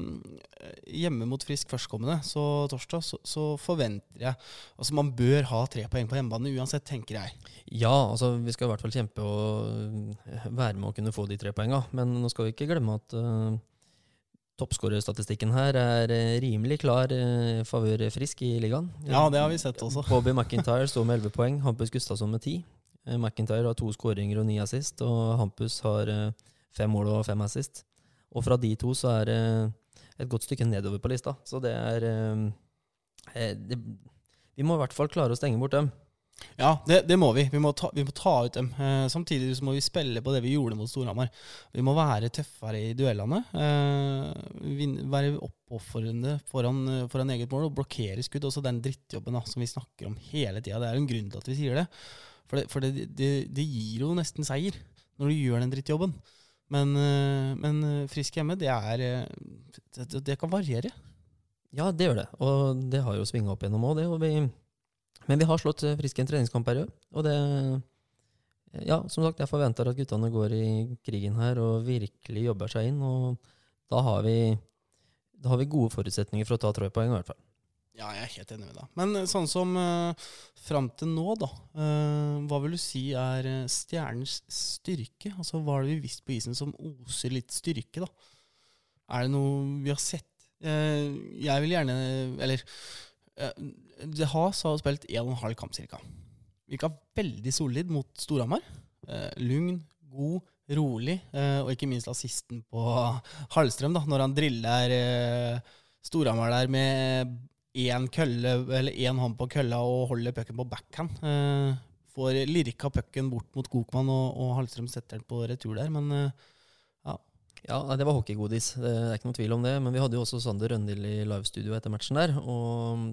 [SPEAKER 1] Hjemme mot Frisk førstkommende, så torsdag, så, så forventer jeg Altså, man bør ha tre poeng på hjemmebane uansett, tenker jeg.
[SPEAKER 2] Ja, altså vi skal i hvert fall kjempe og være med å kunne få de tre poenga. Men nå skal vi ikke glemme at uh, toppskårerstatistikken her er rimelig klar uh, favør Frisk i ligaen.
[SPEAKER 1] Ja, det har vi sett også.
[SPEAKER 2] Bobby McIntyre står med 11 poeng, Hampus Gustavsson med 10. Eh, McIntyre har to skåringer og ni assist, og Hampus har eh, fem mål og fem assist. Og fra de to så er det et godt stykke nedover på lista. Så det er eh, det, Vi må i hvert fall klare å stenge bort dem.
[SPEAKER 1] Ja, det, det må vi. Vi må, ta, vi må ta ut dem. Eh, samtidig så må vi spille på det vi gjorde mot Storhamar. Vi må være tøffere i duellene. Eh, være oppofrende foran, foran eget mål og blokkere skudd. Også den drittjobben da, som vi snakker om hele tida. Det er en grunn til at vi sier det. For det, for det, det, det gir jo nesten seier når du gjør den drittjobben. Men, eh, men eh, frisk hjemme, det er eh, det, kan variere.
[SPEAKER 2] Ja, det gjør det. Og det har jo svinga opp gjennom òg, det. Vi, men vi har slått Frisk i en treningskamp her òg. Og det Ja, som sagt, jeg forventer at guttene går i krigen her og virkelig jobber seg inn. Og da har vi, da har vi gode forutsetninger for å ta tre poeng, i hvert fall.
[SPEAKER 1] Ja, jeg er helt enig med deg. Men eh, sånn som uh, fram til nå, da. Uh, hva vil du si er stjernens styrke? Altså, Hva har vi visst på isen som oser litt styrke, da? Er det noe vi har sett? Uh, jeg vil gjerne Eller uh, De Haas har spilt en og en halv kamp ca. Virka veldig solid mot Storhamar. Uh, lugn, god, rolig, og ikke minst assisten på Hallstrøm, da, når han driller Storhamar der med én kølle, eller én hånd på kølla og holder pucken på backhand. Eh, får lirka pucken bort mot Gokman, og, og Hallstrøm setter den på retur der, men eh,
[SPEAKER 2] Ja, det var hockeygodis, det er ikke noen tvil om det. Men vi hadde jo også Sander Røndil i livestudio etter matchen der. Og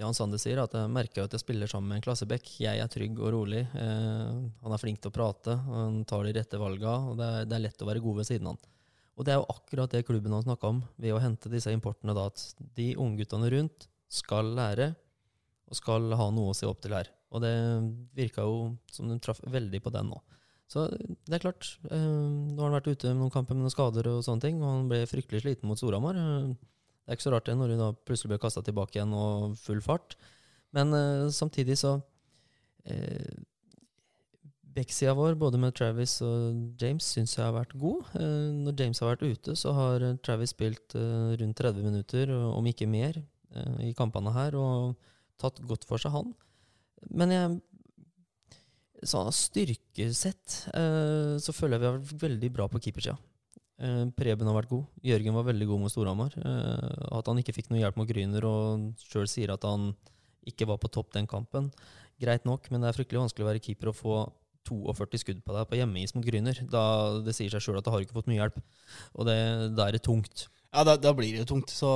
[SPEAKER 2] det han Sander sier, er at jeg merker at jeg spiller sammen med en klassebekk. Jeg er trygg og rolig. Eh, han er flink til å prate, han tar de rette valga, og det er, det er lett å være god ved siden av han. Og det er jo akkurat det klubben har snakka om, ved å hente disse importene, da, at de ungguttene rundt skal lære, og skal ha noe å se opp til her. Og det virka jo som de traff veldig på den nå. Så det er klart. Eh, nå har han vært ute med noen kamper med noen skader og sånne ting, og han ble fryktelig sliten mot Storhamar. Eh, det er ikke så rart det, når hun da plutselig ble kasta tilbake igjen og full fart. Men eh, samtidig så eh, Backsida vår, både med Travis og James, syns jeg har vært god. Eh, når James har vært ute, så har Travis spilt eh, rundt 30 minutter, om ikke mer, i kampene her, og tatt godt for seg, han. Men jeg så styrkesett eh, så føler jeg vi har vært veldig bra på keepersida. Eh, Preben har vært god. Jørgen var veldig god mot Storhamar. Eh, at han ikke fikk noe hjelp mot Gryner, og sjøl sier at han ikke var på topp den kampen. Greit nok, men det er fryktelig vanskelig å være keeper og få 42 skudd på deg på hjemmeis mot Gryner. Det sier seg sjøl at du har ikke fått mye hjelp. Og det, da er det tungt.
[SPEAKER 1] Ja, da, blir det tungt. Så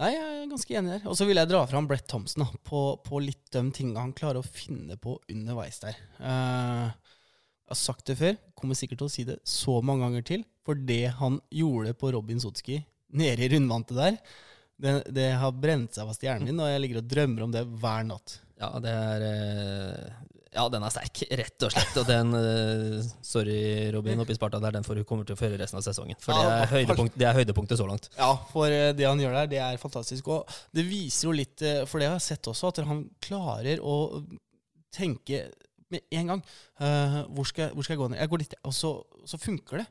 [SPEAKER 1] nei, jeg er ganske enig der. Og så vil jeg dra fram Brett Thompson da, på, på litt de tinga han klarer å finne på underveis der. Uh, jeg har sagt det før, kommer sikkert til å si det så mange ganger til. For det han gjorde på Robin Sotski nede i rundvantet der, det, det har brent seg fast i hjernen min, og jeg ligger og drømmer om det hver natt.
[SPEAKER 2] Ja, det er eh, Ja, den er sterk, rett og slett. Og den uh, Sorry, Robin, oppi i Sparta der, den får du kommer til å føre resten av sesongen. For det, er høydepunkt, det er høydepunktet så langt.
[SPEAKER 1] Ja, for eh, det han gjør der, det er fantastisk. Og det viser jo litt, eh, for det har jeg sett også, at han klarer å tenke med en gang uh, hvor, skal, hvor skal jeg gå ned? Jeg går litt, og så, så funker det.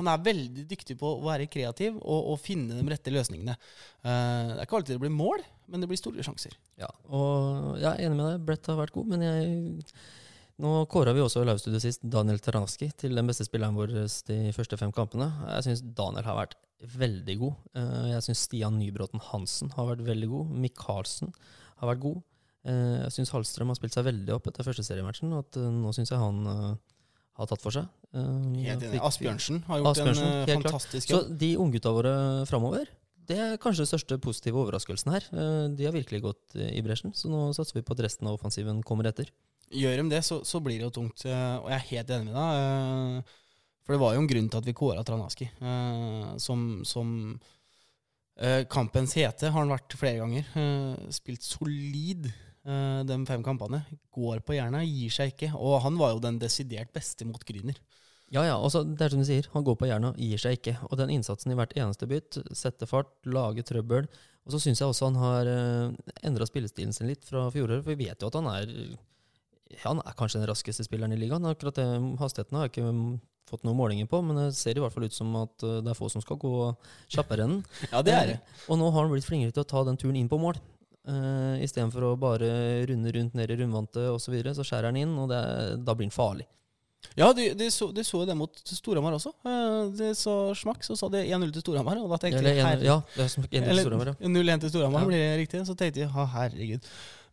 [SPEAKER 1] Han er veldig dyktig på å være kreativ og, og finne de rette løsningene. Uh, det er ikke alltid det blir mål, men det blir store sjanser.
[SPEAKER 2] Ja, og jeg er enig med deg. Brett har vært god, men jeg Nå kåra vi også i livestudio sist Daniel Taranski til den beste spilleren vår de første fem kampene. Jeg syns Daniel har vært veldig god. Eh, Jeg syns Stian Nybråten Hansen har vært veldig god. Michaelsen har vært god. Eh, Jeg syns Hallstrøm har spilt seg veldig opp etter første seriematchen. Og eh, nå syns jeg han har tatt for seg.
[SPEAKER 1] Helt enig. Asbjørnsen har gjort
[SPEAKER 2] Asbjørnsen,
[SPEAKER 1] en fantastisk jobb.
[SPEAKER 2] Så de unggutta våre framover, det er kanskje den største positive overraskelsen her. Eh, De har virkelig gått eh, i bresjen, så nå satser vi på at resten av offensiven kommer etter.
[SPEAKER 1] Gjør de det, så, så blir det jo tungt. eh, Og jeg er helt enig med deg. For det var jo en grunn til at vi kåra Tranaski. Som, som kampens hete har han vært flere ganger. Spilt solid de fem kampene. Går på jernet, gir seg ikke. Og han var jo den desidert beste mot Gryner.
[SPEAKER 2] Ja, ja, altså, det er som du sier, han går på jernet, gir seg ikke. Og den innsatsen i hvert eneste bytt, sette fart, lage trøbbel. Og så syns jeg også han har uh, endra spillestilen sin litt fra fjoråret, for vi vet jo at han er Han er kanskje den raskeste spilleren i ligaen. Akkurat det hastigheten har jeg ikke fått noen målinger på, men det ser i hvert fall ut som at eh, det er få som skal gå kjappere enn.
[SPEAKER 1] Ja, det er det.
[SPEAKER 2] Og nå har han blitt flinkere til å ta den turen inn på mål. Uh, Istedenfor å bare runde rundt ned i rundvante osv., så, videre, så skjærer han inn, og det, da blir han farlig.
[SPEAKER 1] Ja, de, de, så, de så det mot Storhamar også. De Det så smakk, så sa det 1-0 til Storhamar. Og da tenkte
[SPEAKER 2] Eller
[SPEAKER 1] jeg
[SPEAKER 2] en, ja, det er som en
[SPEAKER 1] Eller
[SPEAKER 2] Storhamar, ja.
[SPEAKER 1] 0-1 til Storhamar
[SPEAKER 2] Ja.
[SPEAKER 1] blir det riktig. Så tenkte jeg ha, herregud.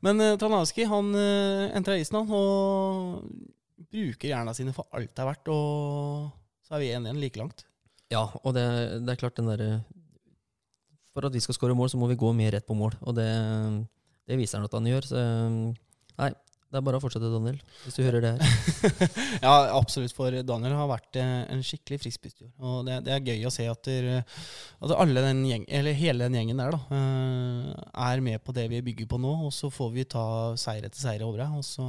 [SPEAKER 1] Men uh, Tranowski han uh, entra isen han, og bruker hjerna sine for alt det er verdt. Og så er vi 1-1 like langt.
[SPEAKER 2] Ja, og det, det er klart den derre For at vi skal skåre mål, så må vi gå mer rett på mål. Og det, det viser han at han gjør. Så nei, det er bare å fortsette, Daniel, hvis du hører det her.
[SPEAKER 1] ja, absolutt. For Daniel har vært eh, en skikkelig frisk Og det, det, er gøy å se at, der, at den gjeng, hele den gjengen der da, eh, er med på det vi bygger på nå. Og så får vi ta seier etter seier over det, og så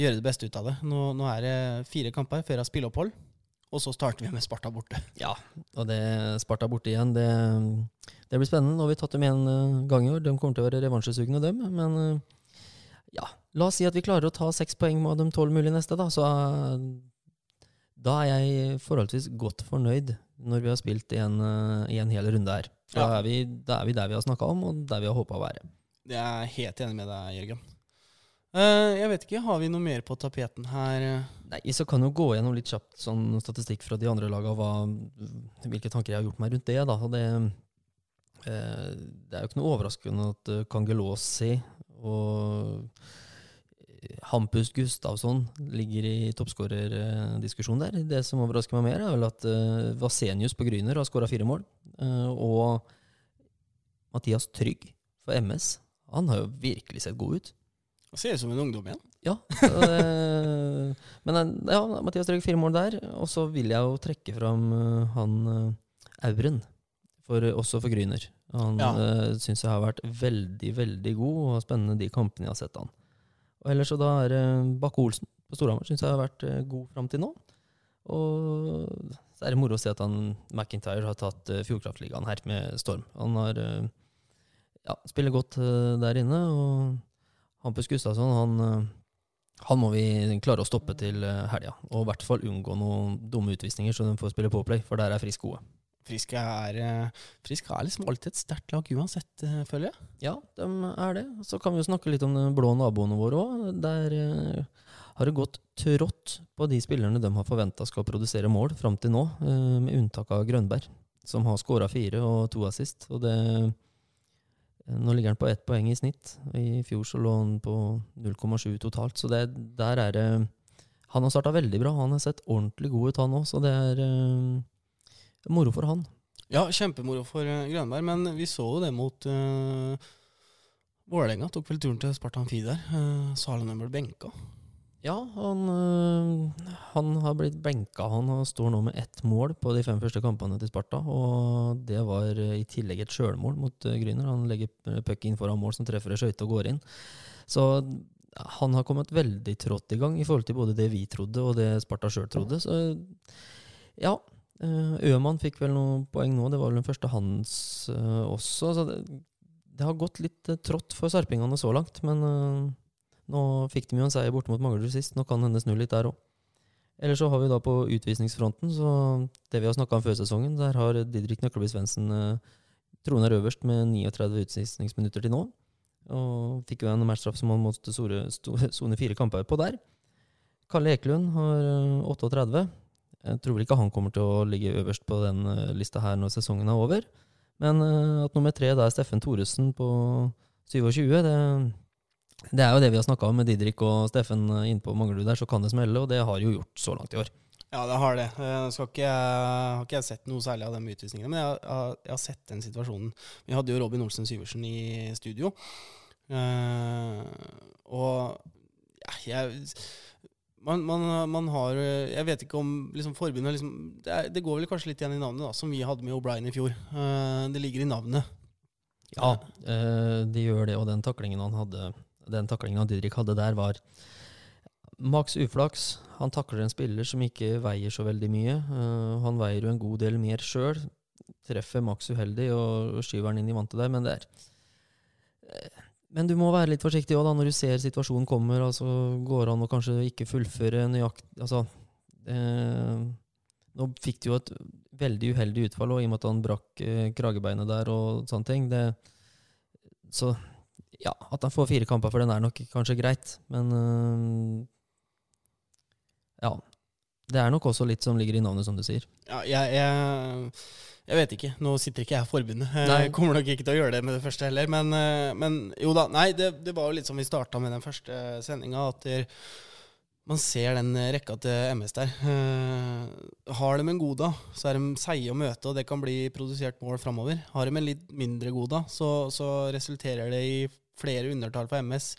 [SPEAKER 1] gjøre det beste ut av det. Nå, nå er det fire kamper før jeg spilleopphold. Og så starter vi med Sparta borte.
[SPEAKER 2] Ja, og det Sparta borte igjen, det, det blir spennende. Nå har vi tatt dem én eh, gang i år. De kommer til å være revansjesugne, dem. Men ja, La oss si at vi klarer å ta seks poeng med de tolv mulige neste, da. Så da er jeg forholdsvis godt fornøyd når vi har spilt i en, i en hel runde her. Da, ja. er vi, da, er vi, der vi har snakka om, og der vi har håpa å være.
[SPEAKER 1] Det er jeg helt enig med deg, Jørgen. Uh, jeg vet ikke, Har vi noe mer på tapeten her?
[SPEAKER 2] Nei, Så kan jo gå gjennom litt kjapt sånn statistikk fra de andre lagene, hvilke tanker jeg har gjort meg rundt det. da. Det, uh, det er jo ikke noe overraskende at uh, Kangelåsi og Hampus Gustavsson ligger i toppskårerdiskusjonen der. Det som overrasker meg mer, er vel at uh, Vasenius på Gryner har skåra fire mål. Uh, og Mathias Trygg for MS, han har jo virkelig sett god ut.
[SPEAKER 1] Han ser ut som en ungdom igjen.
[SPEAKER 2] Ja. Uh, men ja, Mathias Trygg, fire mål der. Og så vil jeg jo trekke fram han Auren, for, også for Gryner. Han ja. syns jeg har vært veldig, veldig god, og spennende de kampene jeg har sett han. Og ellers så da er Bakke-Olsen på Storhamar. Syns jeg har vært eh, god fram til nå. Og så er det moro å se at han McIntyre har tatt uh, Fjordkraftligaen her med storm. Han har uh, ja, spiller godt der inne. Og Hampus Gustavsson, han, han må vi klare å stoppe til helga. Og i hvert fall unngå noen dumme utvisninger, så de får spille påplay, for der er Frisk gode.
[SPEAKER 1] Frisk er, eh, Frisk er liksom alltid et sterkt lag uansett, eh, føler jeg.
[SPEAKER 2] Ja, de er det. Så kan vi jo snakke litt om de blå naboene våre òg. Der uh, har det gått trått på de spillerne de har forventa skal produsere mål fram til nå, uh, med unntak av Grønberg, som har skåra fire og to assist. Og det, nå ligger han på ett poeng i snitt. I fjor så lå han på 0,7 totalt, så det, der er det Han har starta veldig bra. Han har sett ordentlig god ut, han òg, så det er uh, Moro for han.
[SPEAKER 1] Ja, kjempemoro for uh, Grønberg. Men vi så jo det mot uh, Vålerenga. Tok vel turen til Spartan Amfi der. Uh, Salen ble benka.
[SPEAKER 2] Ja, han, uh, han, har blitt benka. Han står nå med ett mål på de fem første kampene til Sparta. Og det var i tillegg et sjølmål mot uh, Gryner. Han legger puck inn foran mål som treffer ei skøyte og går inn. Så han har kommet veldig trått i gang i forhold til både det vi trodde og det Sparta sjøl trodde. Så ja, Øman fikk vel noen poeng nå, det var vel den første hans uh, også. Så det, det, har gått litt uh, trått for sarpingene så langt. Men nå fikk de jo en seier borte mot Manglerud sist. Nå kan hende snu litt der òg. Eller så har vi da på utvisningsfronten, så det vi har snakka om før sesongen, der har Didrik Nøkleby Svendsen troner øverst med 39 utvisningsminutter til nå. Og fikk jo en matchstraff som han måtte sone fire kamper på der. Kalle Ekelund har 38. Jeg tror vel ikke han kommer til å ligge øverst på den eh, lista her når sesongen er over. Men uh, at nummer tre da er Steffen Thoresen på 27, det, det, er jo det vi har snakka om med Didrik og Steffen innpå innpå Manglerud der, så kan det smelle, og det har jo gjort så langt i år.
[SPEAKER 1] Ja, det har det. Jeg ikke, har ikke jeg sett noe særlig av de utvisningene, men jeg, jeg, jeg, har sett den situasjonen. Vi hadde jo Robin Olsen Syversen i studio, uh, og ja, jeg man, man, man, har Jeg vet ikke om liksom, forbundet liksom, det, er, det, går vel kanskje litt igjen i navnet, da, som vi hadde med O'Brien i fjor. Uh, det ligger i navnet.
[SPEAKER 2] Ja, uh, det gjør det. Og den taklingen han hadde Den taklingen Didrik hadde der, var maks uflaks. Han takler en spiller som ikke veier så veldig mye. Uh, han veier jo en god del mer sjøl. Treffer maks uheldig og skyver han inn i vantet der, men det er men du må være litt forsiktig også, da, når du ser situasjonen kommer. altså Går an å kanskje ikke fullføre nøyaktig altså, eh, Nå fikk du jo et veldig uheldig utfall også, i og med at han brakk eh, kragebeinet der og sånne ting. Det, så ja, at han får fire kamper for den er nok kanskje greit, men eh, Ja. Det er nok også litt som ligger i navnet, som du sier.
[SPEAKER 1] Ja, jeg, jeg, jeg vet ikke. Nå sitter ikke jeg i forbundet. Jeg kommer nok ikke til å gjøre det med det første heller. Men, eh, men jo da. Nei, det, det var jo litt som vi starta med den første sendinga. At der, man ser den rekka til MS der. Uh, har de en god dag, så er de seige å møte, og det kan bli produsert mål framover. Har de en litt mindre god dag, så, så resulterer det i flere undertall for MS.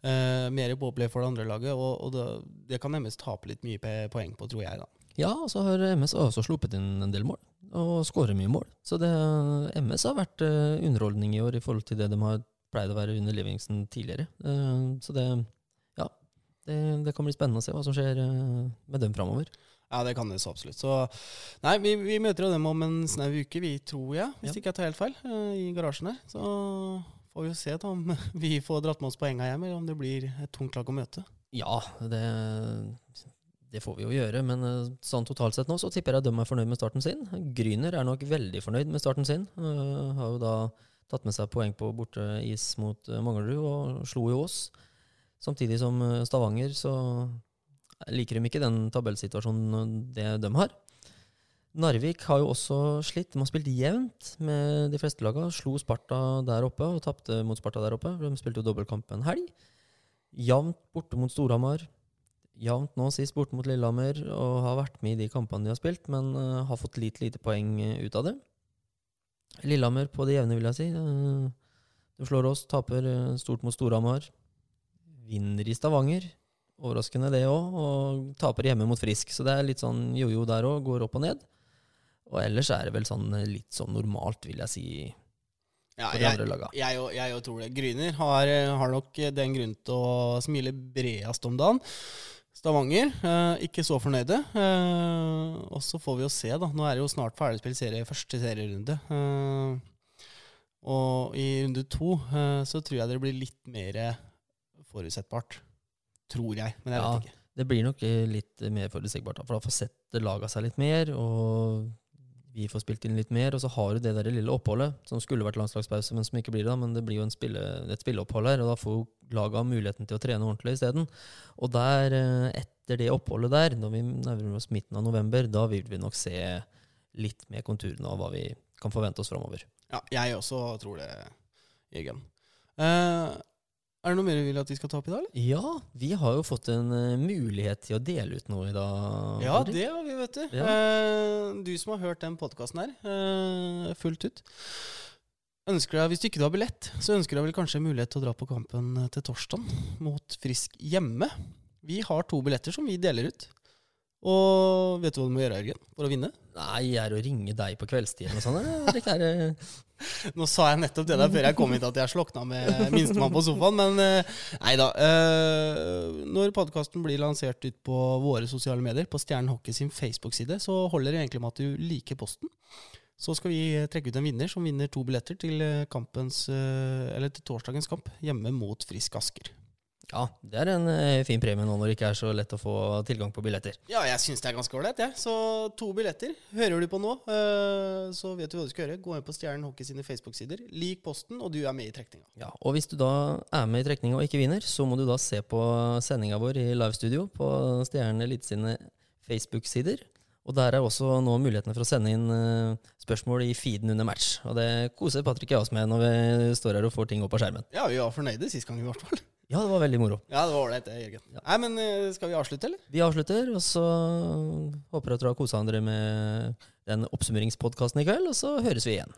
[SPEAKER 1] Uh, mer påplay for det andre laget, og, og det, det kan MS tape litt mye poeng på, tror jeg. da.
[SPEAKER 2] Ja, og så har MS også sluppet inn en del mål, og skårer mye mål. Så det, MS har vært eh, underholdning i år i forhold til det de har pleid å være under Livingston tidligere. Eh, så det, ja, det, det kan bli spennende å se hva som skjer eh, med dem framover.
[SPEAKER 1] Ja, det kan det så absolutt. Så nei, vi, vi møter jo dem om en snau uke, vi tror jeg, hvis
[SPEAKER 2] Ja.
[SPEAKER 1] ikke jeg tar helt feil, i garasjen her. Så får vi jo se da om vi får dratt med oss poengene hjem, eller om det blir et tungt lag å møte.
[SPEAKER 2] Ja, det, det får vi jo gjøre, men eh, sånn totalt sett nå så tipper jeg at de er fornøyd med starten sin. Gryner er nok veldig fornøyd med starten sin. Uh, har jo da tatt med seg poeng på borteis mot eh, Manglerud og slo jo Ås. Samtidig som Stavanger så liker de ikke den tabellsituasjonen det de har. Narvik har jo også slitt. De har spilt jevnt med de fleste lagene. Slo Sparta der oppe og tapte mot Sparta der oppe. De spilte jo dobbeltkamp en helg. Jevnt borte mot Storhamar. Jevnt nå sist borte mot Lillehammer og har vært med i de kampene de har spilt, men uh, har fått litt lite poeng eh, ut av det. Lillehammer på det jevne, vil jeg si. Uh, de slår oss, taper stort mot Storhamar. Vinner i Stavanger. Overraskende det òg, og taper hjemme mot Frisk. Så det er litt sånn jojo der òg, går opp og ned. Og ellers er det vel sånn litt sånn normalt, vil jeg si,
[SPEAKER 1] Ja. Jeg jeg tror det. Gryner har, har nok den grunnen til å smile bredest om dagen. Stavanger, eh, ikke så fornøyde. Eh, og så får vi jo se, da. Nå er det jo snart ferdigspilt serie, første serierunde. Eh, og i runde to eh, så tror jeg det blir litt mer forutsettbart. Tror jeg, men jeg
[SPEAKER 2] Ja.
[SPEAKER 1] vet ikke.
[SPEAKER 2] Det blir nok eh, litt mer forutsigbart, for da får sett laga seg litt mer, og vi får spilt inn litt mer. Og så har du det der lille oppholdet, som skulle vært landslagspause, men som ikke blir det. Men det blir jo spille, et spilleopphold her, og da får laga muligheten til å trene ordentlig isteden. Og der, eh, etter det oppholdet der, når vi nærmer oss midten av november, da vil vi nok se litt mer konturene av hva vi kan forvente oss framover.
[SPEAKER 1] Ja, jeg også tror det, Jørgen. Eh, er det noe mer du vil at vi skal ta opp i dag, eller?
[SPEAKER 2] Ja, vi har jo fått en uh, mulighet til å dele ut noe i dag.
[SPEAKER 1] Ja,
[SPEAKER 2] Henrik.
[SPEAKER 1] det har vi, vet du.
[SPEAKER 2] Ja.
[SPEAKER 1] Uh, du som har hørt den podkasten her uh, fullt ut. Ønsker deg, Hvis du ikke har billett, så ønsker deg vel kanskje mulighet til å dra på kampen til torsdag mot Frisk hjemme. Vi har to billetter som vi deler ut. Og vet du hva du må gjøre, Jørgen, for å vinne?
[SPEAKER 2] Nei, jeg er å ringe deg på kveldstiden og eh,
[SPEAKER 1] Nå sa jeg nettopp det der før jeg kom hit at jeg slokna med minstemann på sofaen, men eh, nei da. Eh, når podkasten blir lansert ut på våre sosiale medier, på Stjernen Hockey sin Facebook-side, så holder det egentlig med at du liker posten. Så skal vi trekke ut en vinner som vinner to billetter til, eh, kampens, til torsdagens kamp hjemme mot Frisk Asker.
[SPEAKER 2] Ja, det er en eh, fin premie nå når det ikke er så lett å få tilgang på billetter.
[SPEAKER 1] Ja, jeg syns det er ganske ålreit, jeg. Så to billetter. Hører du på nå, eh, så vet du hva du skal gjøre. Gå inn på Stjernen Hockey sine Facebook-sider. Lik posten, og du er med i trekninga.
[SPEAKER 2] Ja, og hvis du da er med i trekninga og ikke vinner, så må du da se på sendinga vår i livestudio på Stjernen Elite sine Facebook-sider. Og der er også nå mulighetene for å sende inn eh, spørsmål i feeden under match. Og det koser Patrick og jeg oss med når vi står her og får ting opp av skjermen.
[SPEAKER 1] Ja, vi var fornøyde sist gang, i hvert fall.
[SPEAKER 2] Ja, det var veldig moro.
[SPEAKER 1] Ja, det var ålreit, det, Jørgen. Nei, men eh, skal vi avslutte, eller?
[SPEAKER 2] Vi avslutter, og så håper jeg at dere har kosa dere med den oppsummeringspodkasten i kveld, og så høres vi igjen.